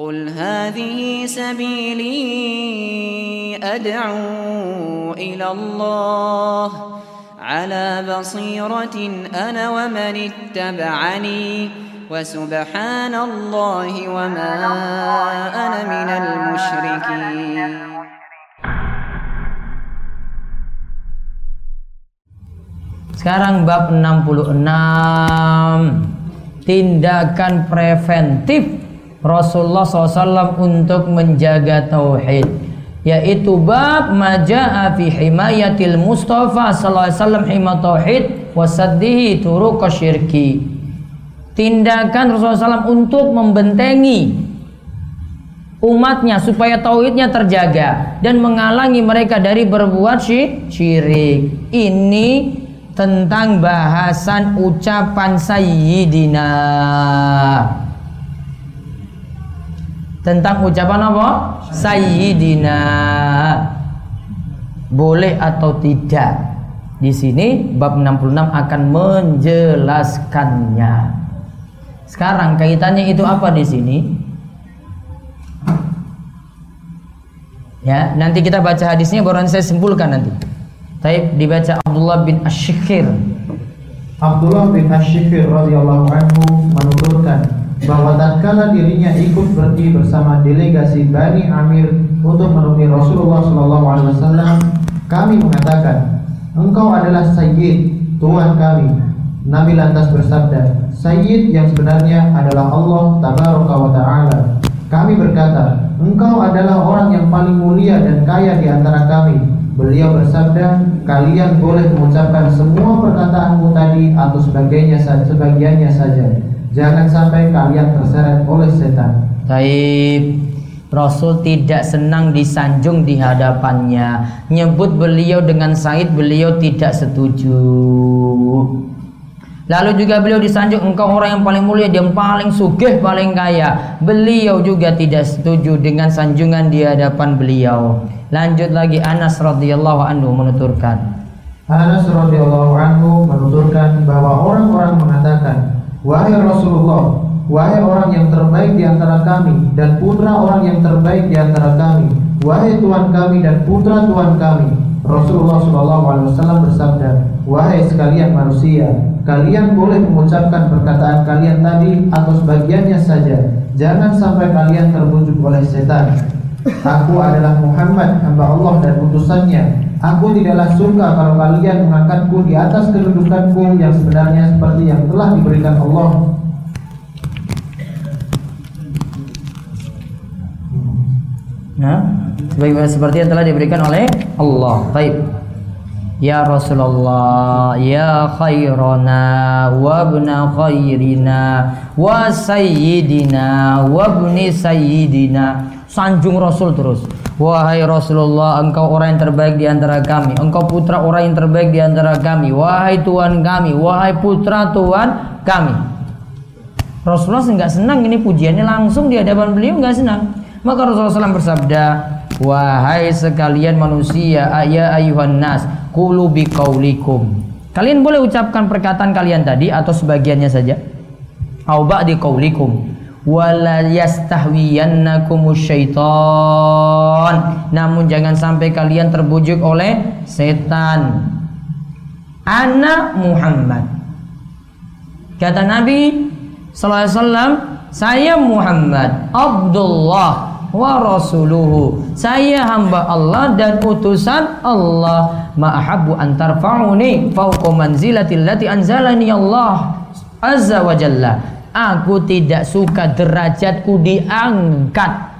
قل هذه سبيلي أدعو إلى الله على بصيرة أنا ومن اتبعني وسبحان الله وما أنا من المشركين Sekarang bab 66 Tindakan preventif. Rasulullah SAW untuk menjaga tauhid yaitu bab maja'a fi himayatil Mustafa sallallahu alaihi wasallam hima tauhid wasaddihi turuq syirki. Tindakan Rasulullah SAW untuk membentengi umatnya supaya tauhidnya terjaga dan menghalangi mereka dari berbuat syirik. Ini tentang bahasan ucapan sayyidina tentang ucapan apa? Sayyidina. Boleh atau tidak? Di sini bab 66 akan menjelaskannya. Sekarang kaitannya itu apa di sini? Ya, nanti kita baca hadisnya baru saya simpulkan nanti. Taib dibaca Abdullah bin Ash-Shikhir. Abdullah bin Ash-Shikhir radhiyallahu anhu menuturkan bahwa tatkala dirinya ikut pergi bersama delegasi Bani Amir untuk menemui Rasulullah Shallallahu Alaihi Wasallam, kami mengatakan, engkau adalah Sayyid, Tuhan kami. Nabi lantas bersabda, Sayyid yang sebenarnya adalah Allah Tabaraka wa Ta'ala. Kami berkata, engkau adalah orang yang paling mulia dan kaya di antara kami. Beliau bersabda, kalian boleh mengucapkan semua perkataanmu tadi atau sebagainya sebagiannya saja. Jangan sampai kalian terseret oleh setan. Taib. Rasul tidak senang disanjung di hadapannya. Nyebut beliau dengan Said, beliau tidak setuju. Lalu juga beliau disanjung engkau orang yang paling mulia, yang paling sugih, paling kaya. Beliau juga tidak setuju dengan sanjungan di hadapan beliau. Lanjut lagi Anas radhiyallahu anhu menuturkan. Anas radhiyallahu anhu menuturkan bahwa orang-orang mengatakan Wahai Rasulullah, wahai orang yang terbaik di antara kami dan putra orang yang terbaik di antara kami, wahai Tuhan kami dan putra Tuhan kami. Rasulullah Wasallam bersabda, wahai sekalian manusia, kalian boleh mengucapkan perkataan kalian tadi atau sebagiannya saja. Jangan sampai kalian terbujuk oleh setan. Aku adalah Muhammad, hamba Allah dan utusannya. Aku tidaklah suka kalau kalian mengangkatku di atas kedudukanku yang sebenarnya seperti yang telah diberikan Allah. Nah, seperti yang telah diberikan oleh Allah. Baik. Ya Rasulullah, ya khairana wa ibna khairina wa sayyidina wa ibni sayyidina. Sanjung Rasul terus. Wahai Rasulullah, engkau orang yang terbaik di antara kami. Engkau putra orang yang terbaik di antara kami. Wahai Tuhan kami, wahai putra Tuhan kami. Rasulullah nggak senang ini pujiannya langsung di hadapan beliau nggak senang. Maka Rasulullah SAW bersabda, wahai sekalian manusia, ayah ayuhan nas, kulu biqaulikum. Kalian boleh ucapkan perkataan kalian tadi atau sebagiannya saja. Au ba'di qaulikum wala yastahwiyannakumus syaitan. Namun jangan sampai kalian terbujuk oleh setan. Ana Muhammad. Kata Nabi sallallahu alaihi wasallam saya Muhammad Abdullah wa rasuluhu. Saya hamba Allah dan utusan Allah. Ma'ahabu antar fauni fauqa manzilatil lati anzalani Allah azza wa jalla Aku tidak suka derajatku diangkat.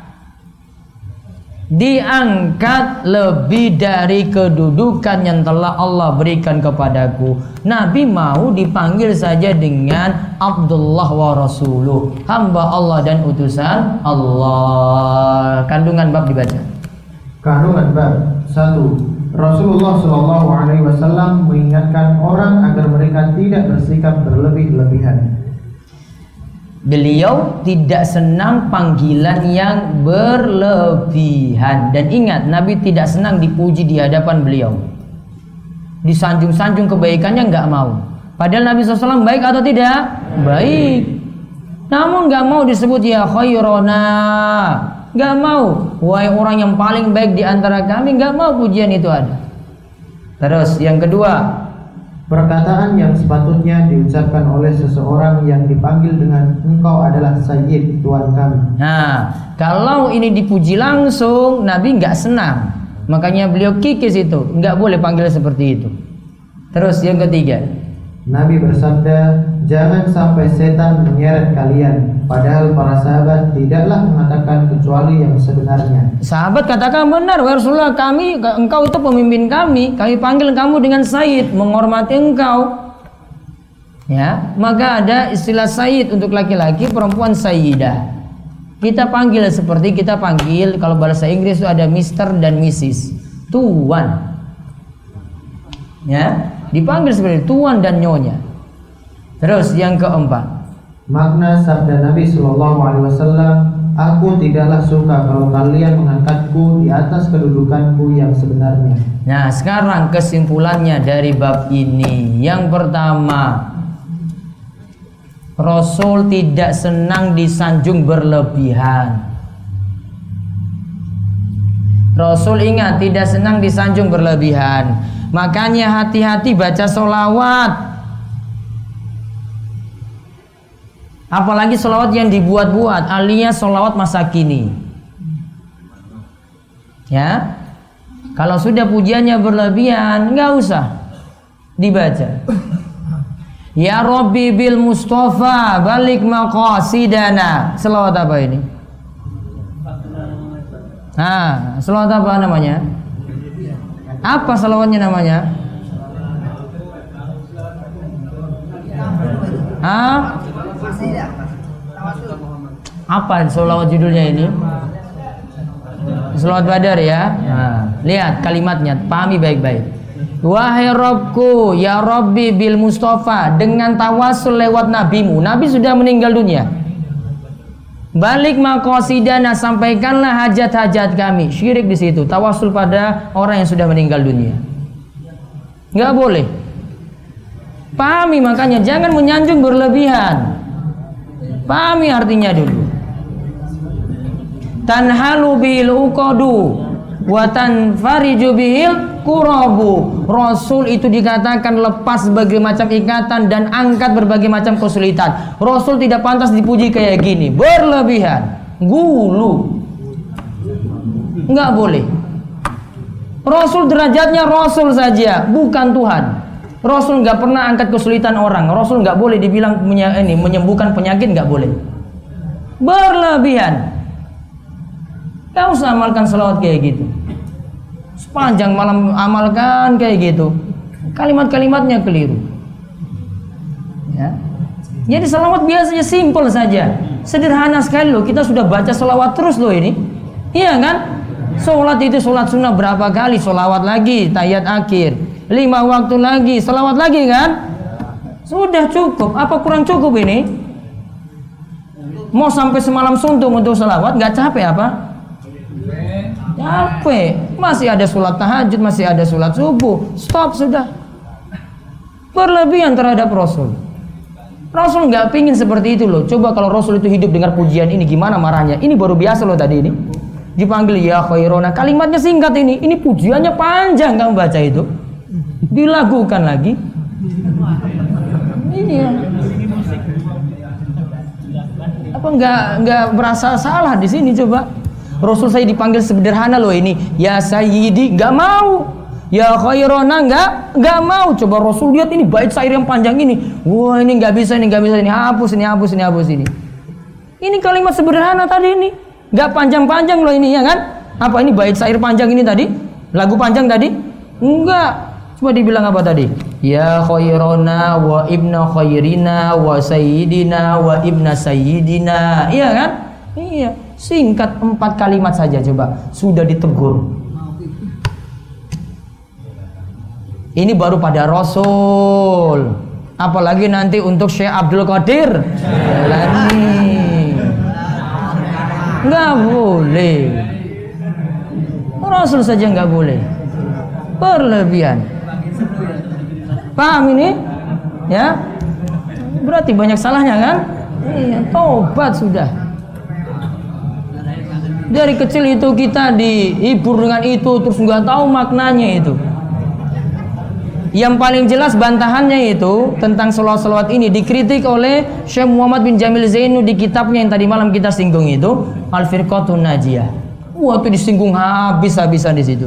Diangkat lebih dari kedudukan yang telah Allah berikan kepadaku. Nabi mau dipanggil saja dengan Abdullah wa Rasuluh. Hamba Allah dan utusan Allah. Kandungan bab dibaca. Kandungan bab Satu. Rasulullah Shallallahu Alaihi Wasallam mengingatkan orang agar mereka tidak bersikap berlebih-lebihan Beliau tidak senang panggilan yang berlebihan dan ingat Nabi tidak senang dipuji di hadapan beliau. Disanjung-sanjung kebaikannya nggak mau. Padahal Nabi SAW baik atau tidak? Baik. Namun nggak mau disebut ya khairona. Nggak mau. Wahai orang yang paling baik di antara kami nggak mau pujian itu ada. Terus yang kedua, Perkataan yang sepatutnya diucapkan oleh seseorang yang dipanggil dengan engkau adalah Sayyid Tuhan kami. Nah, kalau ini dipuji langsung, Nabi nggak senang. Makanya beliau kikis itu, nggak boleh panggil seperti itu. Terus yang ketiga, Nabi bersabda, jangan sampai setan menyeret kalian. Padahal para sahabat tidaklah mengatakan kecuali yang sebenarnya. sahabat katakan benar, wahai Rasulullah kami, engkau itu pemimpin kami, kami panggil kamu dengan Sayyid, menghormati engkau. Ya, maka ada istilah Sayyid untuk laki-laki, perempuan Sayyidah. Kita panggil seperti kita panggil kalau bahasa Inggris itu ada Mister dan Mrs. Tuan. Ya, dipanggil seperti tuan dan nyonya. Terus yang keempat, Makna sabda Nabi Shallallahu Alaihi Wasallam, aku tidaklah suka kalau kalian mengangkatku di atas kedudukanku yang sebenarnya. Nah, sekarang kesimpulannya dari bab ini. Yang pertama, Rasul tidak senang disanjung berlebihan. Rasul ingat tidak senang disanjung berlebihan. Makanya hati-hati baca solawat. Apalagi solawat yang dibuat-buat alias solawat masa kini. Ya, kalau sudah pujiannya berlebihan, nggak usah dibaca. Ya Rabbi bil Mustafa balik maqasidana. Selawat apa ini? Nah, selawat apa namanya? Apa selawatnya namanya? Hah? Apa selawat judulnya ini? Selawat Badar ya. Nah, lihat kalimatnya, pahami baik-baik. Wahai Robku, ya Robbi bil Mustafa dengan tawasul lewat nabimu. Nabi sudah meninggal dunia. Balik makosidana sampaikanlah hajat-hajat kami. Syirik di situ. Tawasul pada orang yang sudah meninggal dunia. Nggak boleh. Pahami makanya jangan menyanjung berlebihan. Pahami artinya dulu. Tanhalu bil wa tanfariju bihil kurabu. Rasul itu dikatakan lepas berbagai macam ikatan dan angkat berbagai macam kesulitan. Rasul tidak pantas dipuji kayak gini, berlebihan, gulu. Enggak boleh. Rasul derajatnya Rasul saja, bukan Tuhan. Rasul nggak pernah angkat kesulitan orang. Rasul nggak boleh dibilang ini menyembuhkan penyakit nggak boleh. Berlebihan. Gak usah amalkan selawat kayak gitu. Sepanjang malam amalkan kayak gitu. Kalimat-kalimatnya keliru. Ya. Jadi selawat biasanya simpel saja. Sederhana sekali loh. Kita sudah baca selawat terus loh ini. Iya kan? Sholat itu sholat sunnah berapa kali? Sholawat lagi, tayat akhir. Lima waktu lagi, selawat lagi kan? Sudah cukup. Apa kurang cukup ini? Mau sampai semalam suntuk untuk selawat, nggak capek apa? Capek. Masih ada sholat tahajud, masih ada sholat subuh. Stop sudah. Berlebihan terhadap Rasul. Rasul nggak pingin seperti itu loh. Coba kalau Rasul itu hidup dengar pujian ini gimana marahnya? Ini baru biasa loh tadi ini. Dipanggil ya khairona. Kalimatnya singkat ini. Ini pujiannya panjang kamu baca itu. Dilakukan lagi. Iya. Apa nggak nggak merasa salah di sini coba? Rasul saya dipanggil sederhana loh ini. Ya Sayyidi nggak mau. Ya khairona nggak nggak mau. Coba Rasul lihat ini bait syair yang panjang ini. Wah ini nggak bisa ini nggak bisa ini hapus ini hapus ini hapus ini. Ini kalimat sederhana tadi ini. Nggak panjang-panjang loh ini ya kan? Apa ini bait syair panjang ini tadi? Lagu panjang tadi? Enggak. Coba dibilang apa tadi? Ya khairona wa ibna khairina wa sayyidina wa ibna sayyidina. Iya kan? Iya. Singkat empat kalimat saja coba. Sudah ditegur. Ini baru pada Rasul. Apalagi nanti untuk Syekh Abdul Qadir. Jalani. Nggak boleh. Rasul saja nggak boleh. Berlebihan. Paham ini? Ya. Berarti banyak salahnya kan? Iya, tobat sudah. Dari kecil itu kita dihibur dengan itu terus nggak tahu maknanya itu. Yang paling jelas bantahannya itu tentang selawat-selawat ini dikritik oleh Syekh Muhammad bin Jamil Zainu di kitabnya yang tadi malam kita singgung itu Al Firqatun Najiyah. Wah itu disinggung habis-habisan di situ.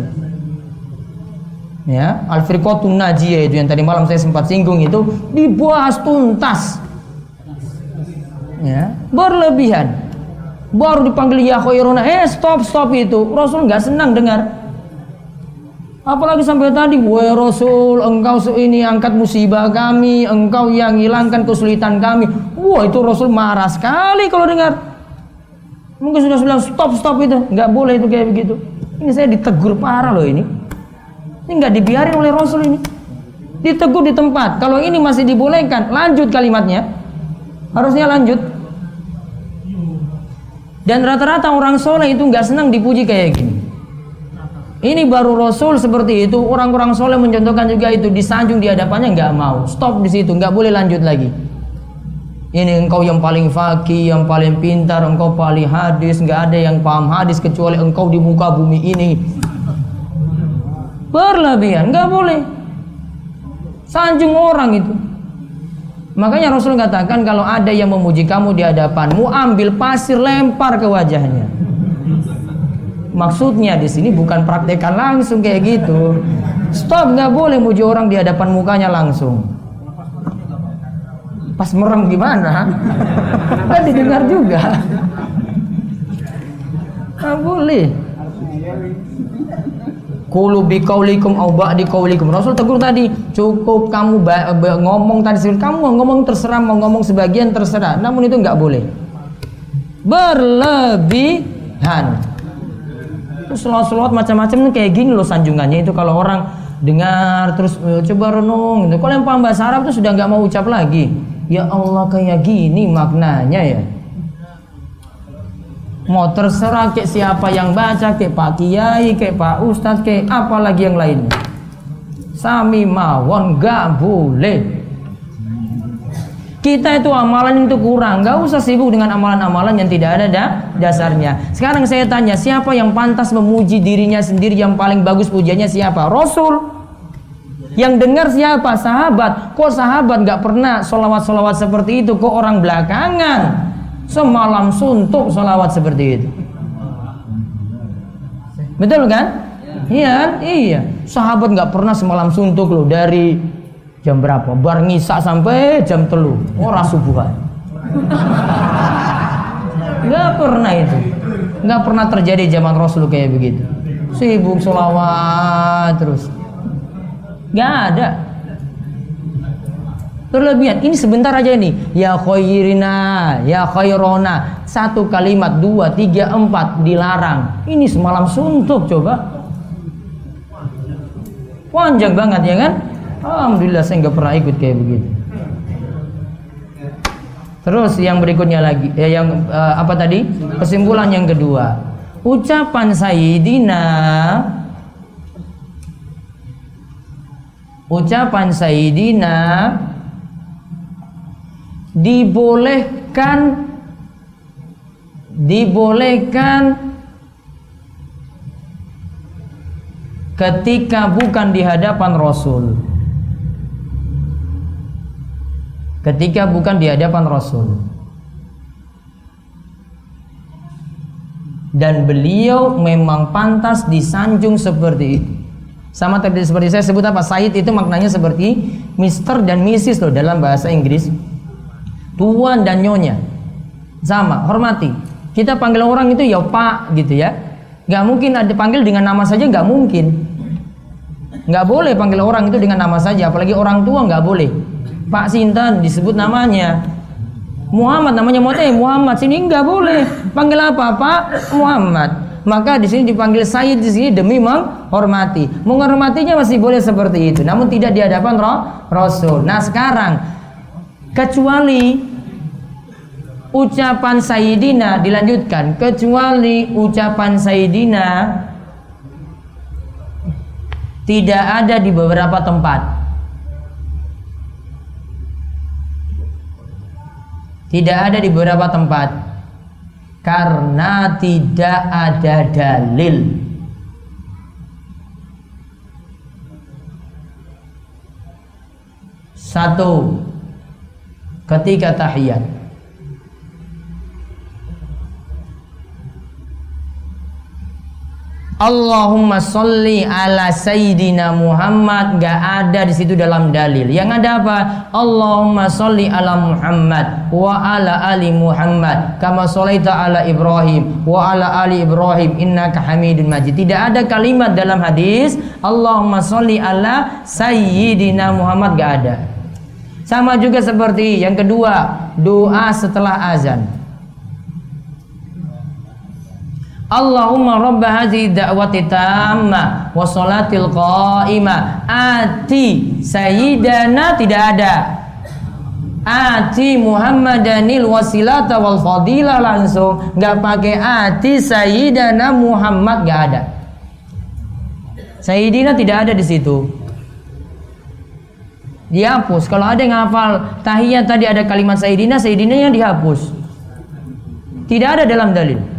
Ya, Al Firqatun Najiyah itu yang tadi malam saya sempat singgung itu dibahas tuntas. Ya, berlebihan. Baru dipanggil ya khairuna, eh stop stop itu. Rasul nggak senang dengar Apalagi sampai tadi, wahai Rasul, engkau ini angkat musibah kami, engkau yang hilangkan kesulitan kami. Wah itu Rasul marah sekali kalau dengar. Mungkin sudah bilang stop stop itu, nggak boleh itu kayak begitu. Ini saya ditegur parah loh ini. Ini nggak dibiarin oleh Rasul ini. Ditegur di tempat. Kalau ini masih dibolehkan, lanjut kalimatnya. Harusnya lanjut. Dan rata-rata orang soleh itu nggak senang dipuji kayak gini. Ini baru Rasul seperti itu. Orang-orang soleh mencontohkan juga itu disanjung di hadapannya nggak mau. Stop di situ, nggak boleh lanjut lagi. Ini engkau yang paling fakih, yang paling pintar, engkau paling hadis, nggak ada yang paham hadis kecuali engkau di muka bumi ini. Berlebihan, nggak boleh. Sanjung orang itu. Makanya Rasul katakan kalau ada yang memuji kamu di hadapanmu, ambil pasir lempar ke wajahnya. Maksudnya di sini bukan praktekan langsung kayak gitu. Stop, nggak boleh muji orang di hadapan mukanya langsung. Pas merem gimana? Kan didengar juga. Nggak boleh. Kulu bi kaulikum au ba'di kaulikum. Rasul tegur tadi, cukup kamu ngomong tadi kamu ngomong terserah mau ngomong sebagian terserah. Namun itu nggak boleh. Berlebihan selawat-selawat macam-macam kayak gini loh sanjungannya itu kalau orang dengar terus e, coba renung gitu. Kalau yang paham bahasa Arab tuh sudah nggak mau ucap lagi. Ya Allah kayak gini maknanya ya. Mau terserah kayak siapa yang baca, kayak Pak Kiai, kayak Pak Ustadz, kayak apa lagi yang lainnya. Sami mawon gak boleh. Kita itu amalan itu kurang, nggak usah sibuk dengan amalan-amalan yang tidak ada da dasarnya. Sekarang saya tanya, siapa yang pantas memuji dirinya sendiri yang paling bagus pujiannya siapa? Rasul. Yang dengar siapa? Sahabat. Kok sahabat nggak pernah solawat-solawat seperti itu? Kok orang belakangan semalam suntuk solawat seperti itu? Betul kan? Iya, iya. Sahabat nggak pernah semalam suntuk loh. Dari jam berapa? Bar ngisa sampai jam telu. Ora subuhan. Nggak pernah itu. Nggak pernah terjadi zaman Rasul kayak begitu. Sibuk sholawat terus. Nggak ada berlebihan. Ini sebentar aja nih ya khairina ya khairona. Satu kalimat dua tiga empat dilarang. Ini semalam suntuk coba. Panjang banget ya kan? Alhamdulillah saya nggak pernah ikut kayak begitu. Terus yang berikutnya lagi, ya yang uh, apa tadi? Kesimpulan yang kedua, ucapan Sayyidina, ucapan Sayyidina dibolehkan, dibolehkan ketika bukan di hadapan Rasul ketika bukan di hadapan Rasul. Dan beliau memang pantas disanjung seperti itu. Sama tadi seperti saya sebut apa? Said itu maknanya seperti Mister dan Mrs loh dalam bahasa Inggris. Tuan dan nyonya. Sama, hormati. Kita panggil orang itu ya Pak gitu ya. Gak mungkin ada panggil dengan nama saja gak mungkin. Gak boleh panggil orang itu dengan nama saja, apalagi orang tua gak boleh. Pak Sintan disebut namanya Muhammad namanya Mote Muhammad sini nggak boleh panggil apa Pak Muhammad maka di sini dipanggil Sayyid di sini demi menghormati menghormatinya masih boleh seperti itu namun tidak di hadapan Rasul nah sekarang kecuali ucapan Sayyidina dilanjutkan. Kecuali ucapan Sayyidina tidak ada di beberapa tempat. Tidak ada di beberapa tempat. Karena tidak ada dalil. Satu, ketika tahiyat Allahumma sholli ala sayyidina Muhammad nggak ada di situ dalam dalil. Yang ada apa? Allahumma sholli ala Muhammad wa ala ali Muhammad kama sholaita ala Ibrahim wa ala ali Ibrahim innaka Hamidun Majid. Tidak ada kalimat dalam hadis Allahumma sholli ala sayyidina Muhammad nggak ada. Sama juga seperti yang kedua, doa setelah azan. Allahumma rabba hadhihi da'wati tamma wa salatil qa'imah ati sayyidana tidak ada. Ati Muhammadanil wasilata wal fadilah langsung. Nggak pakai ati sayyidana Muhammad nggak ada. Sayyidina tidak ada di situ dihapus kalau ada yang hafal tahiyat tadi ada kalimat Sayyidina Sayyidina yang dihapus tidak ada dalam dalil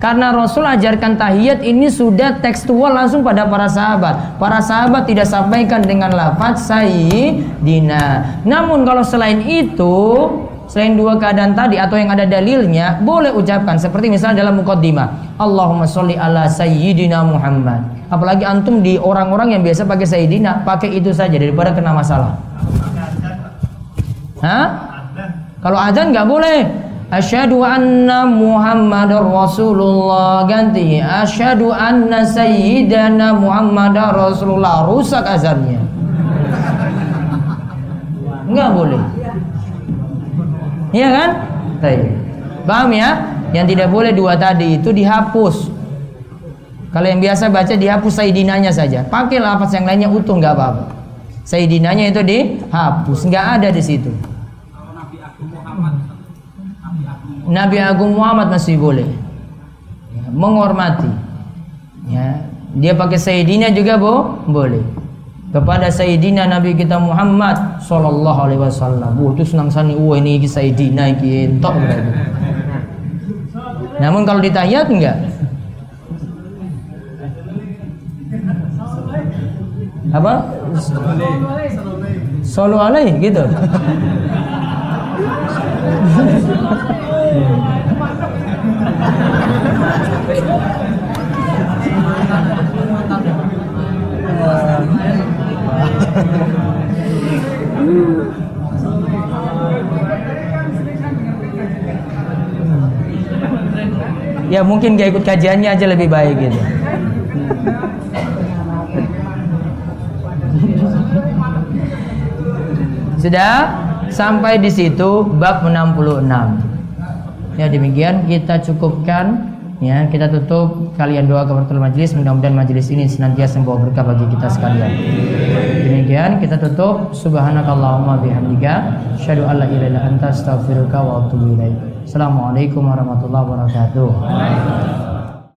karena Rasul ajarkan tahiyat ini sudah tekstual langsung pada para sahabat. Para sahabat tidak sampaikan dengan lafaz sayyidina. Namun kalau selain itu, selain dua keadaan tadi atau yang ada dalilnya, boleh ucapkan seperti misalnya dalam mukaddimah. Allahumma sholli ala sayyidina Muhammad. Apalagi antum di orang-orang yang biasa pakai sayyidina, pakai itu saja daripada kena masalah. Hah? Kalau azan nggak boleh. Asyhadu anna Muhammadar Rasulullah ganti asyhadu anna sayyidana Muhammadar Rasulullah rusak azannya. Enggak boleh. Iya kan? Baik. Paham ya? Yang tidak boleh dua tadi itu dihapus. Kalau yang biasa baca dihapus sayyidinanya saja. Pakai lafaz yang lainnya utuh nggak apa-apa. Sayyidinanya itu dihapus, nggak ada di situ. Nabi Agung Muhammad masih boleh ya, menghormati ya dia pakai Sayyidina juga bo boleh kepada Sayyidina Nabi kita Muhammad Sallallahu Alaihi Wasallam. Oh itu senang sani oh ini Sayyidina ini entok. Namun kalau ditayat enggak. Apa? Solo alaih gitu ya mungkin gak ikut kajiannya aja lebih baik gitu. Sudah? Sampai di situ bab 66 ya demikian. Kita cukupkan. Ya kita tutup kalian doa kepada majelis mudah-mudahan majelis ini senantiasa membawa berkah bagi kita sekalian. Demikian kita tutup. Subhanakallahumma bihamdika syadu alla ilaha anta astaghfiruka wa atubu ilaik. Assalamualaikum warahmatullahi wabarakatuh